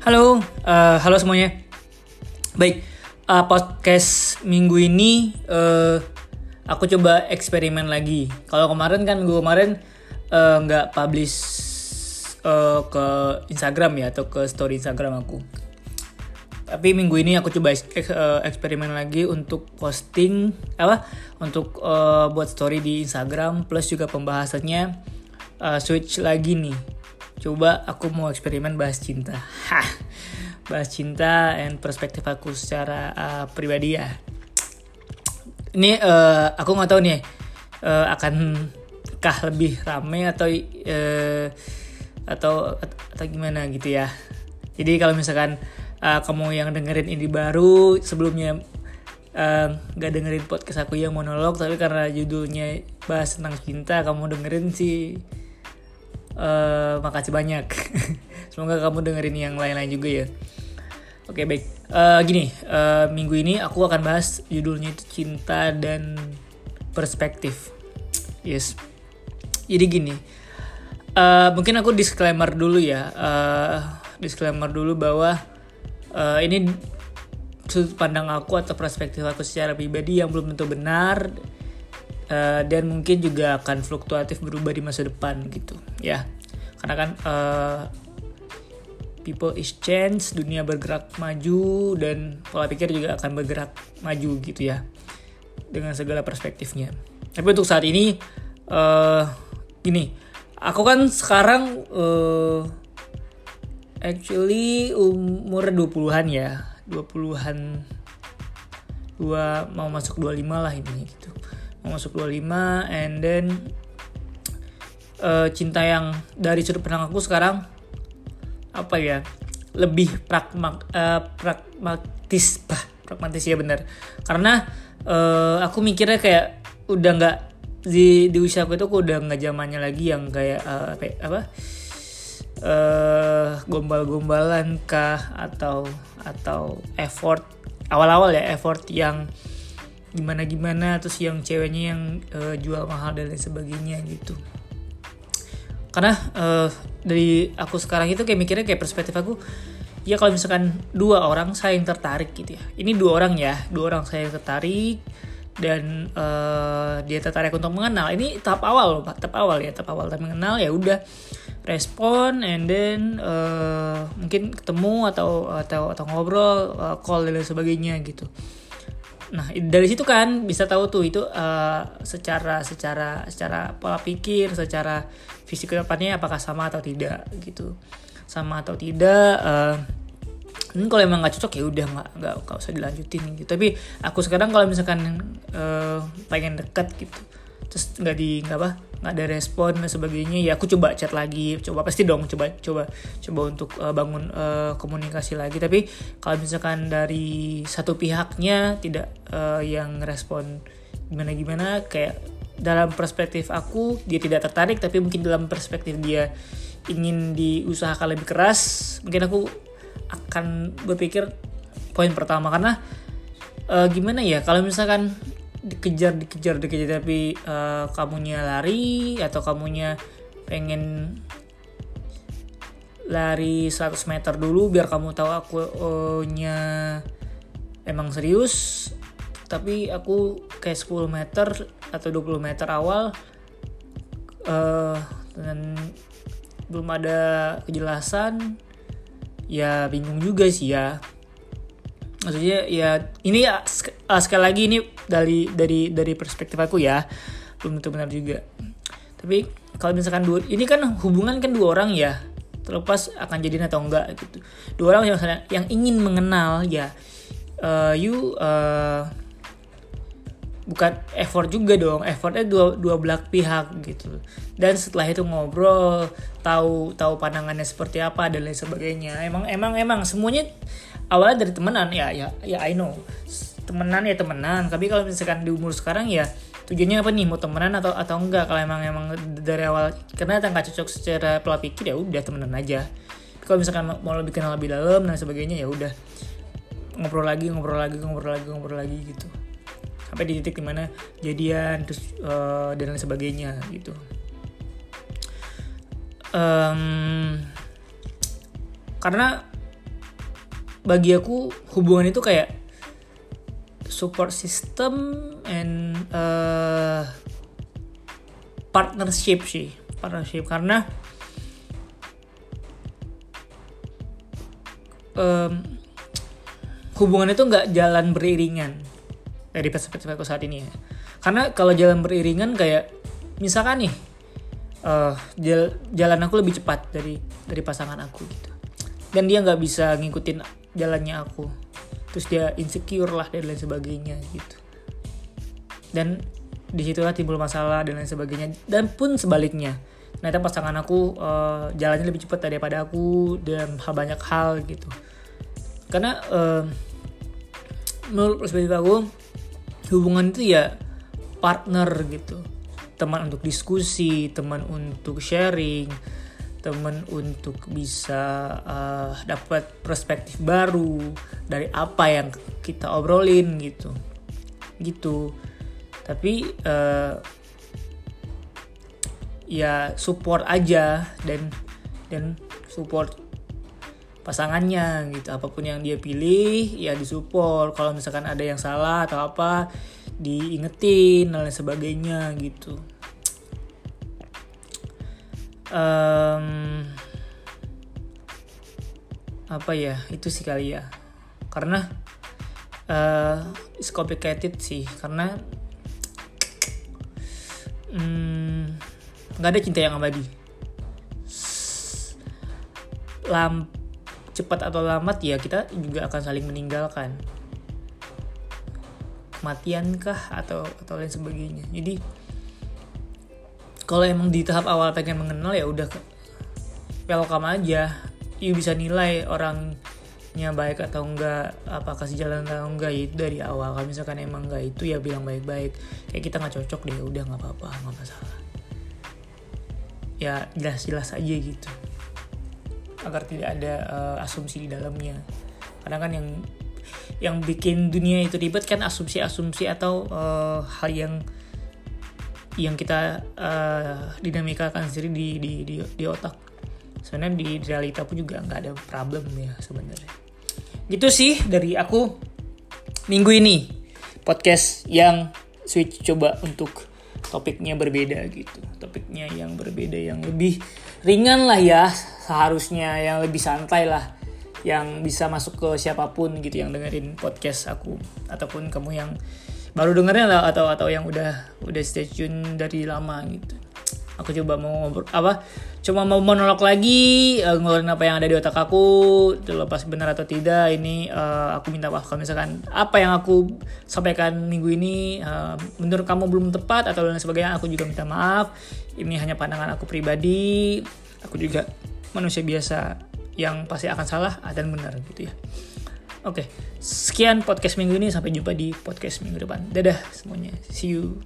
Halo, uh, halo semuanya. Baik, uh, podcast minggu ini uh, aku coba eksperimen lagi. Kalau kemarin kan gue kemarin nggak uh, publish uh, ke Instagram ya atau ke story Instagram aku. Tapi minggu ini aku coba eksperimen lagi untuk posting apa? Untuk uh, buat story di Instagram plus juga pembahasannya uh, switch lagi nih. Coba aku mau eksperimen bahas cinta. Hah. Bahas cinta and perspektif aku secara uh, pribadi ya. Ini uh, aku nggak tahu nih uh, akan kah lebih rame atau uh, atau atau gimana gitu ya. Jadi kalau misalkan uh, kamu yang dengerin ini baru sebelumnya nggak uh, dengerin podcast aku yang monolog tapi karena judulnya bahas tentang cinta kamu dengerin sih uh, makasih banyak. Semoga kamu dengerin yang lain-lain juga ya. Oke baik. Uh, gini uh, minggu ini aku akan bahas judulnya itu cinta dan perspektif. Yes. Jadi gini uh, mungkin aku disclaimer dulu ya. Uh, disclaimer dulu bahwa uh, ini sudut pandang aku atau perspektif aku secara pribadi yang belum tentu benar uh, dan mungkin juga akan fluktuatif berubah di masa depan gitu ya. Karena kan uh, people is change dunia bergerak maju dan pola pikir juga akan bergerak maju gitu ya. Dengan segala perspektifnya. Tapi untuk saat ini uh, gini. Aku kan sekarang uh, actually umur 20-an ya. 20-an dua mau masuk 25 lah ini gitu. Mau masuk 25 and then uh, cinta yang dari sudut pandang aku sekarang apa ya lebih pragma, uh, pragmatis bah pragmatis ya benar. Karena uh, aku mikirnya kayak udah nggak di di usia aku itu aku udah nggak zamannya lagi yang kayak uh, apa, apa uh, gombal-gombalan kah atau atau effort awal-awal ya effort yang gimana gimana terus yang ceweknya yang uh, jual mahal dan lain sebagainya gitu karena uh, dari aku sekarang itu kayak mikirnya kayak perspektif aku ya kalau misalkan dua orang saya yang tertarik gitu ya. Ini dua orang ya dua orang saya yang tertarik dan uh, dia tertarik untuk mengenal. Ini tahap awal loh pak. Tahap awal ya tahap awal. Tapi mengenal ya udah respon and then uh, mungkin ketemu atau atau atau ngobrol uh, call dan lain sebagainya gitu nah dari situ kan bisa tahu tuh itu uh, secara secara secara pola pikir secara fisik ke depannya apakah sama atau tidak gitu. Sama atau tidak uh, ini kalau emang nggak cocok ya udah nggak nggak usah dilanjutin gitu. Tapi aku sekarang kalau misalkan uh, pengen dekat gitu terus nggak di nggak apa nggak ada respon dan sebagainya ya aku coba chat lagi coba pasti dong coba coba coba untuk uh, bangun uh, komunikasi lagi. Tapi kalau misalkan dari satu pihaknya tidak uh, yang respon gimana gimana kayak dalam perspektif aku dia tidak tertarik tapi mungkin dalam perspektif dia ingin diusahakan lebih keras mungkin aku akan berpikir poin pertama. Karena uh, gimana ya kalau misalkan dikejar dikejar dikejar tapi uh, kamunya lari atau kamunya pengen lari 100 meter dulu biar kamu tahu aku uh, nya emang serius. Tapi aku kayak 10 meter atau 20 meter awal uh, dan belum ada kejelasan ya bingung juga sih ya. Maksudnya ya ini uh, sekali lagi ini dari dari dari perspektif aku ya. Belum tentu benar juga. Tapi kalau misalkan dua ini kan hubungan kan dua orang ya. Terlepas akan jadi atau enggak gitu. Dua orang yang yang ingin mengenal ya. Uh, you uh, bukan effort juga dong. Effortnya dua dua belah pihak gitu. Dan setelah itu ngobrol tahu tahu pandangannya seperti apa dan lain sebagainya. Emang emang emang semuanya awalnya dari temenan. Ya ya ya I know temenan ya temenan. Tapi kalau misalkan di umur sekarang ya tujuannya apa nih? Mau temenan atau atau enggak? Kalau emang emang dari awal karena nggak cocok secara pola pikir ya udah temenan aja. Kalau misalkan mau lebih kenal lebih dalam dan sebagainya ya udah. Ngobrol lagi ngobrol lagi ngobrol lagi ngobrol lagi gitu. Sampai di titik di mana jadian terus uh, dan lain sebagainya gitu. Um, karena bagi aku hubungan itu kayak support system and uh, partnership sih. Partnership karena um, hubungan itu nggak jalan beriringan. Dari perspektif aku saat ini ya. Karena kalau jalan beriringan kayak misalkan nih uh, jal jalan aku lebih cepat dari dari pasangan aku gitu. Dan dia nggak bisa ngikutin jalannya aku terus dia insecure lah dan lain sebagainya gitu. Dan di situlah timbul masalah dan lain sebagainya. Dan pun sebaliknya ternyata pasangan aku uh, jalannya lebih cepat daripada aku dan hal banyak hal gitu. Karena uh, menurut perspektif aku hubungan itu ya partner gitu. Teman untuk diskusi teman untuk sharing teman untuk bisa uh, dapat perspektif baru dari apa yang kita obrolin gitu. Gitu. Tapi uh, ya support aja dan dan support pasangannya gitu. Apa pun yang dia pilih ya disupport. Kalau misalkan ada yang salah atau apa diingetin dan lain sebagainya gitu um, apa ya itu sih kali ya. Karena uh, it's complicated sih karena hmm, nggak um, ada cinta yang abadi. Lam cepat atau lambat ya kita juga akan saling meninggalkan. Kematian kah atau atau lain sebagainya. Jadi kalau emang di tahap awal pengen mengenal ya udah welcome aja. You bisa nilai orangnya baik atau enggak apa kasih jalan atau enggak. Ya itu dari awal. Kalau misalkan emang enggak itu ya bilang baik-baik. Kayak kita nggak cocok deh udah nggak apa-apa nggak masalah. Ya jelas-jelas aja gitu. Agar tidak ada uh, asumsi di dalamnya. Karena kan yang yang bikin dunia itu ribet kan asumsi-asumsi atau uh, hal yang yang kita uh, dinamikakan sendiri di, di di di otak. Sebenarnya di realita pun juga nggak ada problem ya sebenarnya. Gitu sih dari aku minggu ini. Podcast yang switch coba untuk topiknya berbeda gitu. Topiknya yang berbeda yang lebih ringan lah ya seharusnya yang lebih santai lah. Yang bisa masuk ke siapa pun gitu yang dengerin podcast aku ataupun kamu yang baru dengerin lah atau atau yang udah udah stay tune dari lama gitu. Aku coba mau ngobrol apa cuma mau monolog lagi uh, ngeluarin apa yang ada di otak aku terlepas benar atau tidak ini uh, aku minta maaf kalau misalkan apa yang aku sampaikan minggu ini uh, menurut kamu belum tepat atau lain sebagainya aku juga minta maaf. Ini hanya pandangan aku pribadi aku juga manusia biasa yang pasti akan salah dan benar gitu ya oke sekian podcast minggu ini. Sampai jumpa di podcast minggu depan. Dadah semuanya. See you